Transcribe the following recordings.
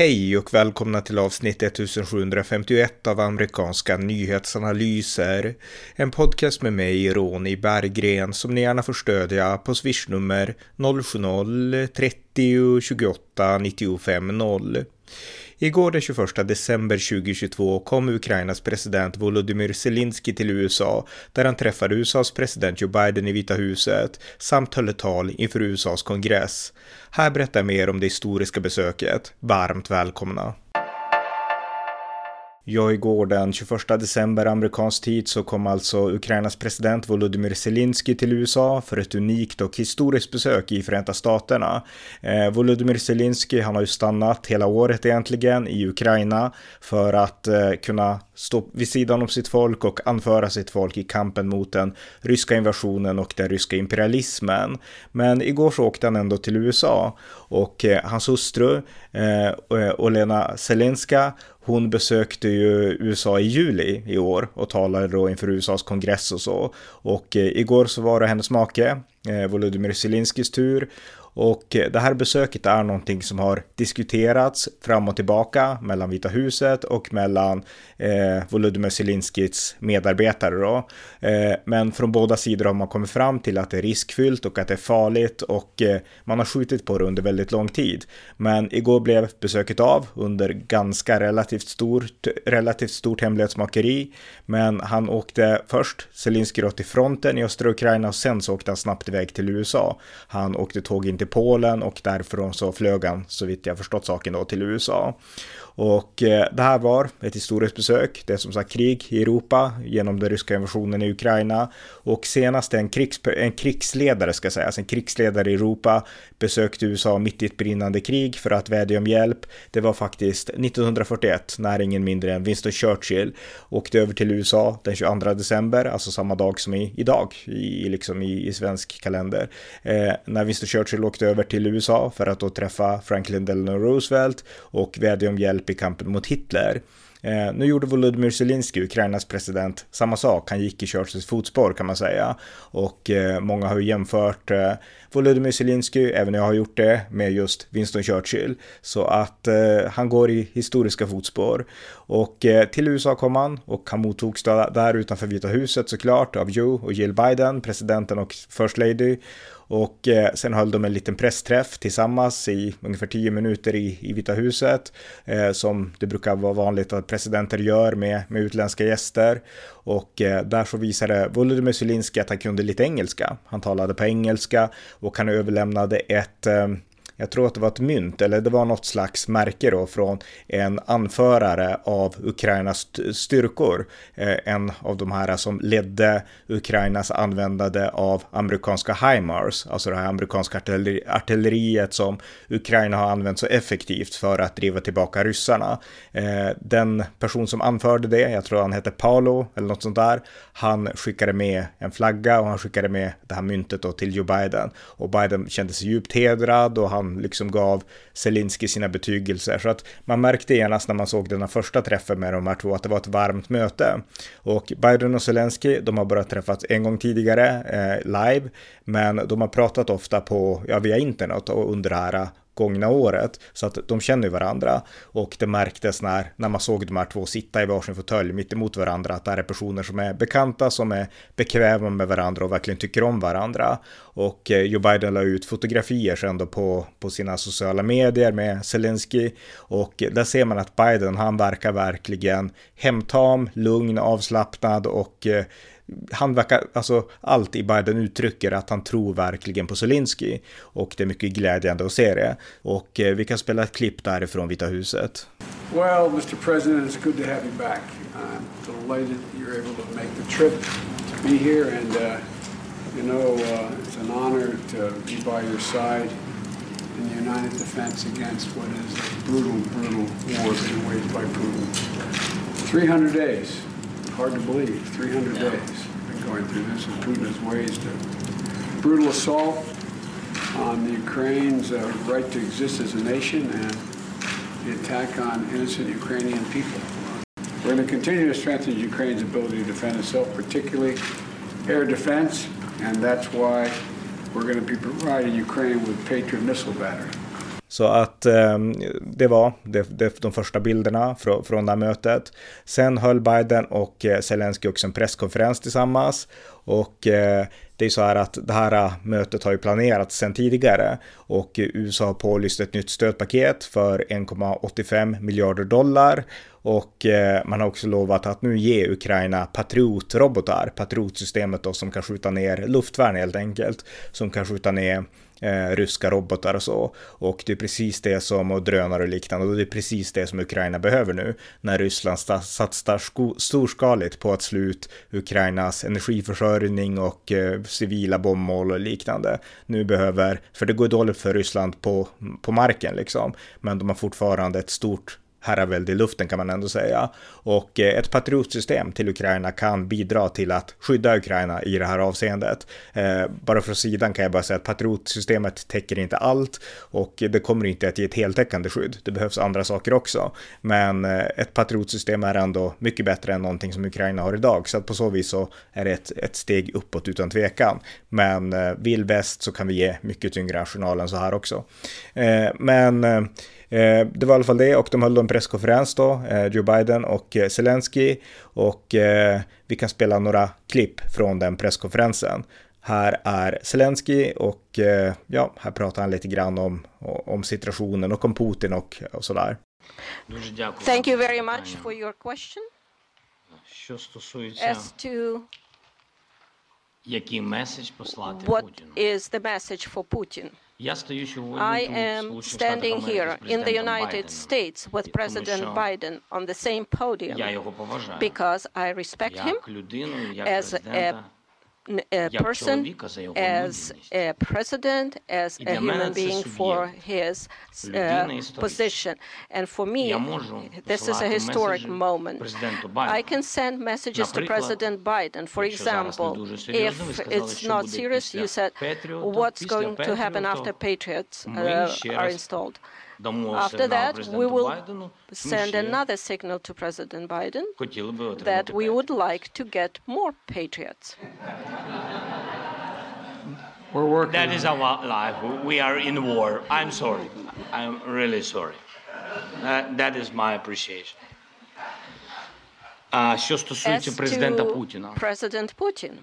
Hej och välkomna till avsnitt 1751 av amerikanska nyhetsanalyser. En podcast med mig, Ronny Berggren, som ni gärna får stödja på swishnummer 070-30 28 95 0. Igår den 21 december 2022 kom Ukrainas president Volodymyr Zelensky till USA där han träffade USAs president Joe Biden i Vita huset samt höll ett tal inför USAs kongress. Här berättar jag mer om det historiska besöket. Varmt välkomna! Ja, igår den 21 december amerikansk tid så kom alltså Ukrainas president Volodymyr Zelensky till USA för ett unikt och historiskt besök i Förenta Staterna. Eh, Volodymyr Zelensky, han har ju stannat hela året egentligen i Ukraina för att eh, kunna stå vid sidan om sitt folk och anföra sitt folk i kampen mot den ryska invasionen och den ryska imperialismen. Men igår så åkte han ändå till USA och eh, hans hustru eh, Olena eh, Zelenska hon besökte ju USA i juli i år och talade då inför USAs kongress och så. Och eh, igår så var det hennes make, eh, Volodymyr Zelenskyjs tur och eh, det här besöket är någonting som har diskuterats fram och tillbaka mellan Vita huset och mellan eh, Volodymyr Zelenskyjs medarbetare då. Eh, men från båda sidor har man kommit fram till att det är riskfyllt och att det är farligt och eh, man har skjutit på det under väldigt lång tid. Men igår blev besöket av under ganska relativt stort, relativt stort hemlighetsmakeri. Men han åkte först, Zelenskyj till fronten i östra Ukraina och sen så åkte han snabbt iväg till USA. Han åkte tåg in till Polen och därifrån så flög han, så vitt jag förstått saken då, till USA. Och eh, det här var ett historiskt besök. Det är som sagt krig i Europa genom den ryska invasionen i Ukraina. Och senast en, krigs, en krigsledare, ska sägas, alltså en krigsledare i Europa besökte USA mitt i ett brinnande krig för att vädja om hjälp. Det var faktiskt 1941 när ingen mindre än Winston Churchill åkte över till USA den 22 december, alltså samma dag som i, idag i, liksom i, i svensk kalender. Eh, när Winston Churchill åkte över till USA för att då träffa Franklin Delano Roosevelt och vädja om hjälp i kampen mot Hitler. Eh, nu gjorde Volodymyr Zelensky, Ukrainas president, samma sak. Han gick i Churchills fotspår kan man säga. Och eh, många har ju jämfört eh, Volodymyr Zelensky, även jag har gjort det, med just Winston Churchill. Så att eh, han går i historiska fotspår. Och eh, till USA kom han och han mottogs där utanför Vita huset såklart av Joe och Jill Biden, presidenten och First Lady. Och eh, sen höll de en liten pressträff tillsammans i ungefär tio minuter i, i Vita huset. Eh, som det brukar vara vanligt att presidenter gör med, med utländska gäster. Och eh, där så visade Volodymyr Zelenskyj att han kunde lite engelska. Han talade på engelska och han överlämnade ett eh, jag tror att det var ett mynt eller det var något slags märke då från en anförare av Ukrainas styrkor. Eh, en av de här som ledde Ukrainas användande av amerikanska HIMARS, alltså det här amerikanska artilleri artilleriet som Ukraina har använt så effektivt för att driva tillbaka ryssarna. Eh, den person som anförde det, jag tror han hette Paolo eller något sånt där, han skickade med en flagga och han skickade med det här myntet då till Joe Biden och Biden kände sig djupt hedrad och han liksom gav Zelinski sina betygelser. Så att man märkte genast när man såg den första träffen med de här två att det var ett varmt möte. Och Biden och Zelensky, de har bara träffats en gång tidigare eh, live, men de har pratat ofta på, ja, via internet och under det här gångna året. Så att de känner varandra och det märktes när, när man såg de här två sitta i varsin fåtölj mitt emot varandra att det här är personer som är bekanta, som är bekväma med varandra och verkligen tycker om varandra. Och eh, Joe Biden la ut fotografier sen då på, på sina sociala medier med Zelensky och där ser man att Biden, han verkar verkligen hemtam, lugn, avslappnad och eh, han verkar, alltså allt i Biden uttrycker att han tror verkligen på Zelensky och det är mycket glädjande att se det. Och eh, vi kan spela ett klipp därifrån Vita huset. Well, Mr. President, it's good to have you back. I'm delighted you're able to make the trip to be here and uh, you know uh, it's an honor to be by your side in the united defense against what is a brutal, brutal war being waged by Putin. 300 days. Hard to believe. 300 yeah. days been going through this, and Putin has waged a brutal assault on the Ukraine's uh, right to exist as a nation and the attack on innocent Ukrainian people. We're going to continue to strengthen Ukraine's ability to defend itself, particularly air defense, and that's why we're going to be providing Ukraine with Patriot missile battery. Så att eh, det var det, det, de första bilderna från, från det här mötet. Sen höll Biden och eh, Zelensky också en presskonferens tillsammans. Och eh, det är så här att det här äh, mötet har ju planerats sedan tidigare och USA har pålyst ett nytt stödpaket för 1,85 miljarder dollar och äh, man har också lovat att nu ge Ukraina Patriot-robotar, Patriot-systemet då som kan skjuta ner luftvärn helt enkelt, som kan skjuta ner eh, ryska robotar och så. Och det är precis det som, och drönare och liknande, och det är precis det som Ukraina behöver nu när Ryssland satsar storskaligt på att slå ut Ukrainas energiförsörjning och eh, civila bombmål och liknande. Nu behöver, för det går dåligt för Ryssland på, på marken liksom, men de har fortfarande ett stort herravälde i luften kan man ändå säga. Och eh, ett patriotsystem till Ukraina kan bidra till att skydda Ukraina i det här avseendet. Eh, bara från sidan kan jag bara säga att patriotsystemet täcker inte allt och det kommer inte att ge ett heltäckande skydd. Det behövs andra saker också. Men eh, ett patriotsystem är ändå mycket bättre än någonting som Ukraina har idag. Så att på så vis så är det ett, ett steg uppåt utan tvekan. Men vill väst så kan vi ge mycket tyngre arsenal än så här också. Men det var i alla fall det och de höll en presskonferens då, eh, Joe Biden och eh, Zelensky och vi kan spela några klipp från den presskonferensen. Här är Zelensky och ja, här pratar han lite grann om, om situationen och om Putin och, och sådär. Thank you very much for your question. As to what is the message for Putin? I am standing here in the United States with President Biden on the same podium because I respect him as a a person, as a president, as a human being for his uh, position. And for me, this is a historic moment. I can send messages to President Biden. For example, if it's not serious, you said, what's going to happen after Patriots uh, are installed? After that, we will send another signal to President Biden that we would like to get more patriots. We're working. That is our life. We are in war. I'm sorry. I'm really sorry. Uh, that is my appreciation. А що стосується президента Путіна, President Putin.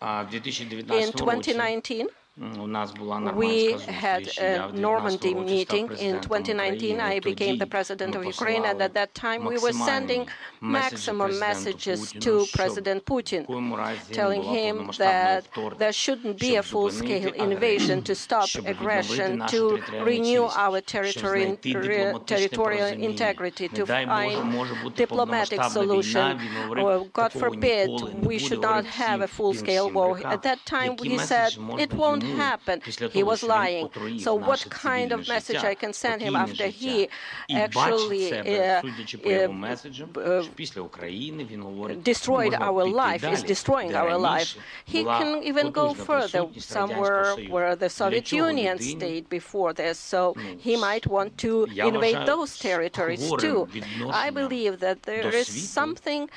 в 2019 In 2019, we had a Normandy meeting in 2019. I became the president of Ukraine, and at that time we were sending maximum messages to President Putin, telling him that there shouldn't be a full scale invasion to stop aggression, to renew our territory, territorial integrity, to find diplomatic solution. God forbid, we should not have a full scale war. At that time, he said it won't happen. He was lying. So what kind of message I can send him after he actually uh, uh, destroyed our life, is destroying our life. He can even go further, somewhere where the Soviet Union stayed before this. So he might want to invade those territories too. I believe that there is something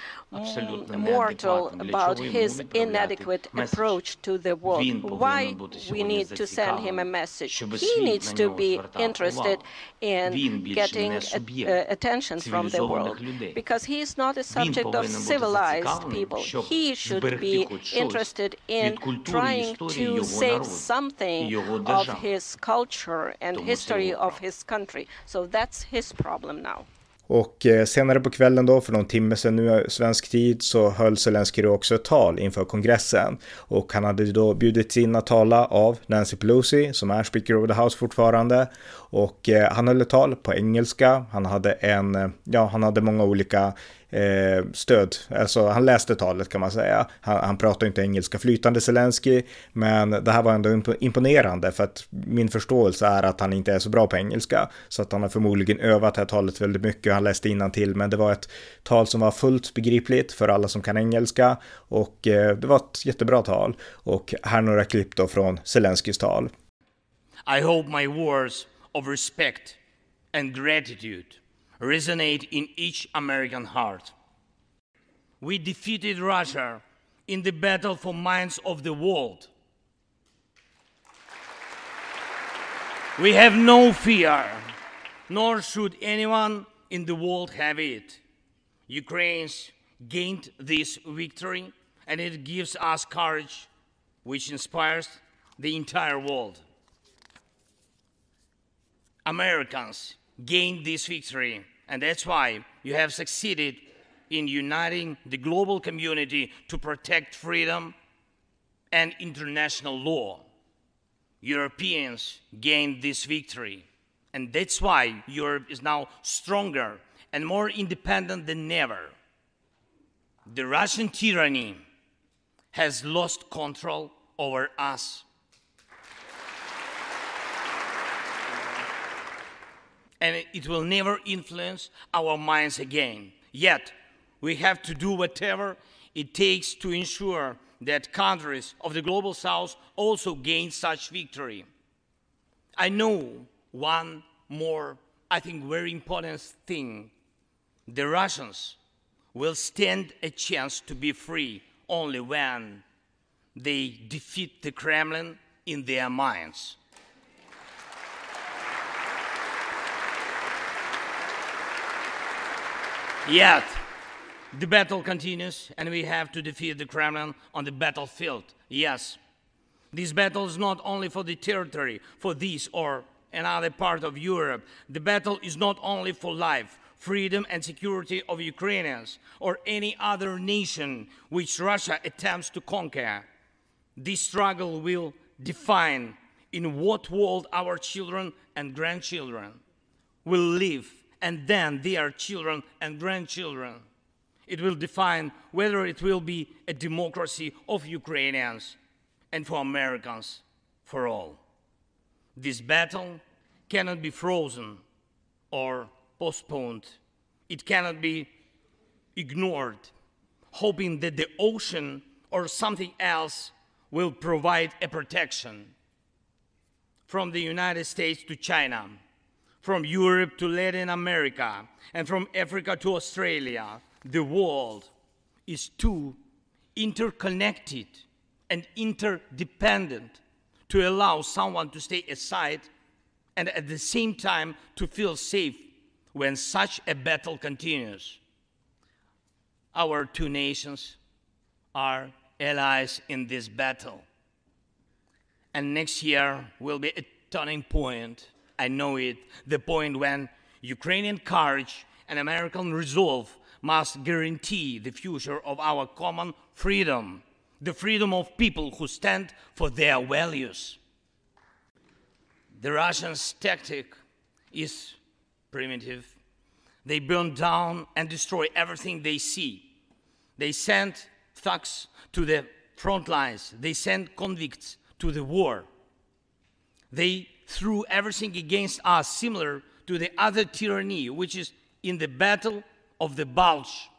mortal about his inadequate approach to the world. Why we need to send him a message. He needs to be interested in getting uh, attention from the world because he is not a subject of civilized people. He should be interested in trying to save something of his culture and history of his country. So that's his problem now. Och eh, senare på kvällen då, för någon timme sedan nu svensk tid, så höll Zelenskyj också ett tal inför kongressen. Och han hade då bjudits in att tala av Nancy Pelosi, som är Speaker of the House fortfarande. Och eh, han höll ett tal på engelska. Han hade en, eh, ja, han hade många olika eh, stöd. Alltså han läste talet kan man säga. Han, han pratar inte engelska flytande Zelensky, men det här var ändå imponerande för att min förståelse är att han inte är så bra på engelska. Så att han har förmodligen övat det här talet väldigt mycket. Han läste till men det var ett tal som var fullt begripligt för alla som kan engelska och eh, det var ett jättebra tal. Och här några klipp då från Zelenskyjs tal. I hope my words of respect and gratitude resonate in each American heart. We defeated Russia in the battle for minds of the world. We have no fear, nor should anyone in the world have it. Ukraine's gained this victory, and it gives us courage, which inspires the entire world. Americans gained this victory, and that's why you have succeeded in uniting the global community to protect freedom and international law. Europeans gained this victory, and that's why Europe is now stronger and more independent than ever. The Russian tyranny has lost control over us. And it will never influence our minds again. Yet, we have to do whatever it takes to ensure that countries of the global south also gain such victory. I know one more, I think, very important thing. The Russians will stand a chance to be free only when they defeat the Kremlin in their minds. Yet, the battle continues, and we have to defeat the Kremlin on the battlefield. Yes, this battle is not only for the territory, for this or another part of Europe. The battle is not only for life, freedom, and security of Ukrainians or any other nation which Russia attempts to conquer. This struggle will define in what world our children and grandchildren will live, and then their children and grandchildren. It will define whether it will be a democracy of Ukrainians and for Americans for all. This battle cannot be frozen or postponed. It cannot be ignored, hoping that the ocean or something else will provide a protection. From the United States to China, from Europe to Latin America, and from Africa to Australia, the world is too interconnected and interdependent to allow someone to stay aside and at the same time to feel safe when such a battle continues. Our two nations are allies in this battle. And next year will be a turning point. I know it, the point when Ukrainian courage and American resolve must guarantee the future of our common freedom, the freedom of people who stand for their values. The Russians' tactic is primitive. They burn down and destroy everything they see. They send thugs to the front lines. They send convicts to the war. They threw everything against us, similar to the other tyranny, which is in the battle of the Bulge.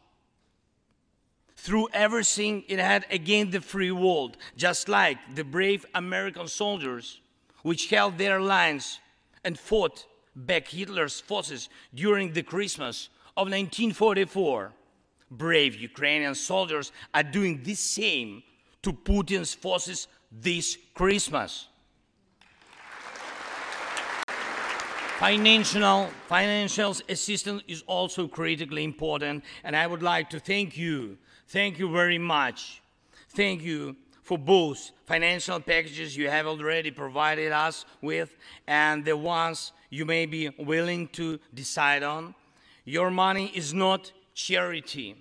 Through everything it had against the free world, just like the brave American soldiers which held their lines and fought back Hitler's forces during the Christmas of 1944. Brave Ukrainian soldiers are doing the same to Putin's forces this Christmas. Financial, financial assistance is also critically important, and I would like to thank you. Thank you very much. Thank you for both financial packages you have already provided us with and the ones you may be willing to decide on. Your money is not charity.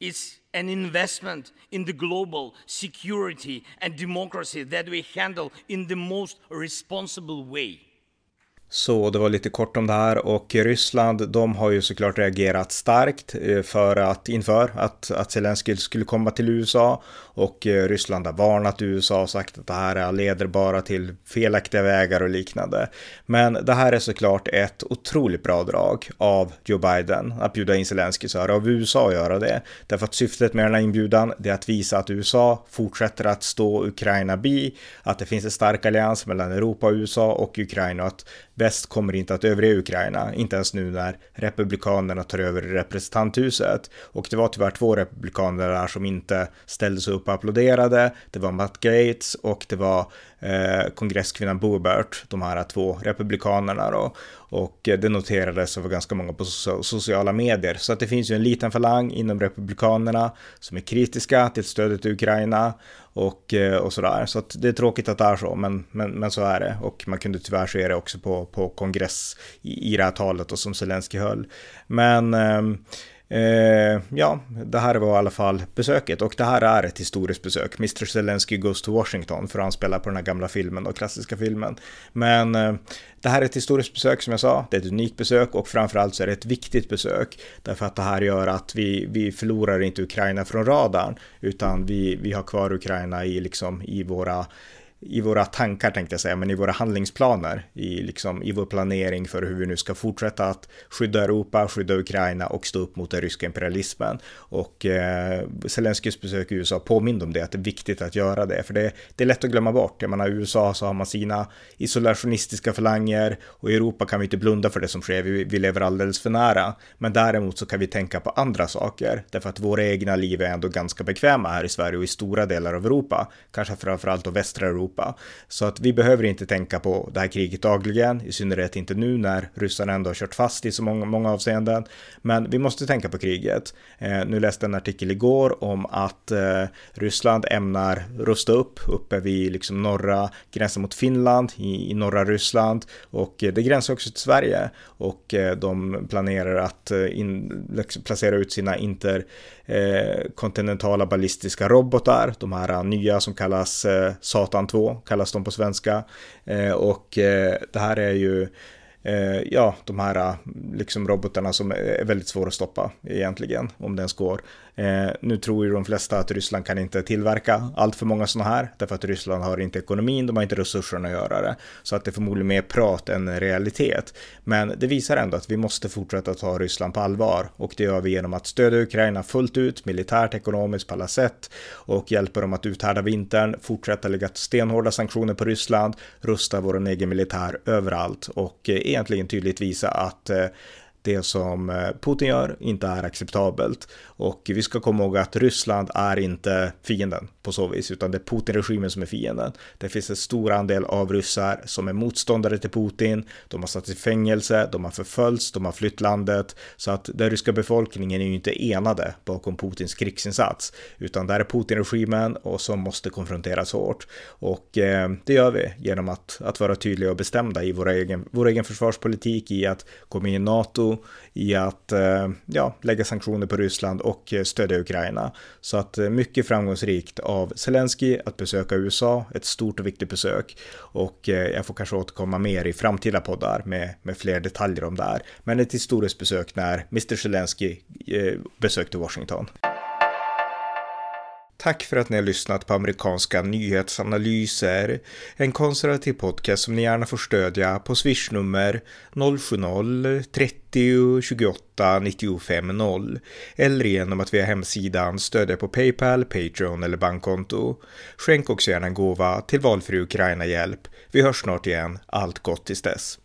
It's an investment in the global security and democracy that we handle in the most responsible way. Så det var lite kort om det här. Och Ryssland, de har ju såklart reagerat starkt eh, för att, inför att, att Zelenskyj skulle komma till USA. Och eh, Ryssland har varnat USA och sagt att det här leder bara till felaktiga vägar och liknande. Men det här är såklart ett otroligt bra drag av Joe Biden att bjuda in Zelenskyj så här, av USA att göra det. Därför att syftet med den här inbjudan är att visa att USA fortsätter att stå Ukraina bi, att det finns en stark allians mellan Europa och USA och Ukraina. Och att väst kommer inte att överge Ukraina, inte ens nu när republikanerna tar över representanthuset. Och det var tyvärr två republikaner där som inte ställde sig upp och applåderade. Det var Matt Gates och det var eh, kongresskvinnan Boebert, de här två republikanerna då. Och eh, det noterades av ganska många på sociala medier. Så att det finns ju en liten falang inom republikanerna som är kritiska till stödet till Ukraina och, eh, och sådär. Så att det är tråkigt att det är så, men, men, men så är det. Och man kunde tyvärr se det också på, på kongress i, i det här talet och som Zelensky höll. Men eh, Eh, ja, det här var i alla fall besöket och det här är ett historiskt besök. Mr Zelensky goes to Washington för han spelar på den här gamla filmen och klassiska filmen. Men eh, det här är ett historiskt besök som jag sa. Det är ett unikt besök och framförallt så är det ett viktigt besök därför att det här gör att vi, vi förlorar inte Ukraina från radarn utan vi, vi har kvar Ukraina i, liksom, i våra i våra tankar tänkte jag säga, men i våra handlingsplaner, i, liksom, i vår planering för hur vi nu ska fortsätta att skydda Europa, skydda Ukraina och stå upp mot den ryska imperialismen. Och eh, Zelenskyjs besök i USA påminner om det, att det är viktigt att göra det, för det, det är lätt att glömma bort. Jag menar, i USA så har man sina isolationistiska falanger och i Europa kan vi inte blunda för det som sker, vi, vi lever alldeles för nära. Men däremot så kan vi tänka på andra saker, därför att våra egna liv är ändå ganska bekväma här i Sverige och i stora delar av Europa, kanske framförallt då västra Europa Europa. Så att vi behöver inte tänka på det här kriget dagligen, i synnerhet inte nu när ryssarna ändå har kört fast i så många, många avseenden. Men vi måste tänka på kriget. Eh, nu läste en artikel igår om att eh, Ryssland ämnar rusta upp uppe vid liksom norra gränsen mot Finland i, i norra Ryssland och eh, det gränsar också till Sverige och eh, de planerar att eh, in, liksom placera ut sina inter eh, Eh, kontinentala ballistiska robotar, de här nya som kallas eh, Satan 2, kallas de på svenska. Eh, och det här är ju Eh, ja, de här eh, liksom robotarna som är väldigt svåra att stoppa egentligen, om det ens går. Eh, nu tror ju de flesta att Ryssland kan inte tillverka allt för många sådana här, därför att Ryssland har inte ekonomin, de har inte resurserna att göra det. Så att det är förmodligen mer prat än realitet. Men det visar ändå att vi måste fortsätta ta Ryssland på allvar och det gör vi genom att stödja Ukraina fullt ut, militärt, ekonomiskt, på alla sätt och hjälpa dem att uthärda vintern, fortsätta lägga stenhårda sanktioner på Ryssland, rusta vår egen militär överallt och eh, egentligen tydligt visa att eh, det som eh, Putin gör inte är acceptabelt. Och vi ska komma ihåg att Ryssland är inte fienden på så vis, utan det är Putin-regimen som är fienden. Det finns en stor andel av ryssar som är motståndare till Putin. De har satt i fängelse, de har förföljts, de har flytt landet. Så att den ryska befolkningen är ju inte enade bakom Putins krigsinsats, utan där är Putin-regimen och som måste konfronteras hårt. Och eh, det gör vi genom att, att vara tydliga och bestämda i vår egen, vår egen försvarspolitik, i att komma in i NATO, i att eh, ja, lägga sanktioner på Ryssland och eh, stödja Ukraina. Så att eh, mycket framgångsrikt av Zelensky att besöka USA, ett stort och viktigt besök. Och jag får kanske återkomma mer i framtida poddar med, med fler detaljer om det här. Men ett historiskt besök när Mr Zelensky besökte Washington. Tack för att ni har lyssnat på amerikanska nyhetsanalyser. En konservativ podcast som ni gärna får stödja på swishnummer 070-30 28 95 0 eller genom att via hemsidan stödja på Paypal, Patreon eller bankkonto. Skänk också gärna en gåva till valfri Ukraina-hjälp. Vi hörs snart igen. Allt gott tills dess.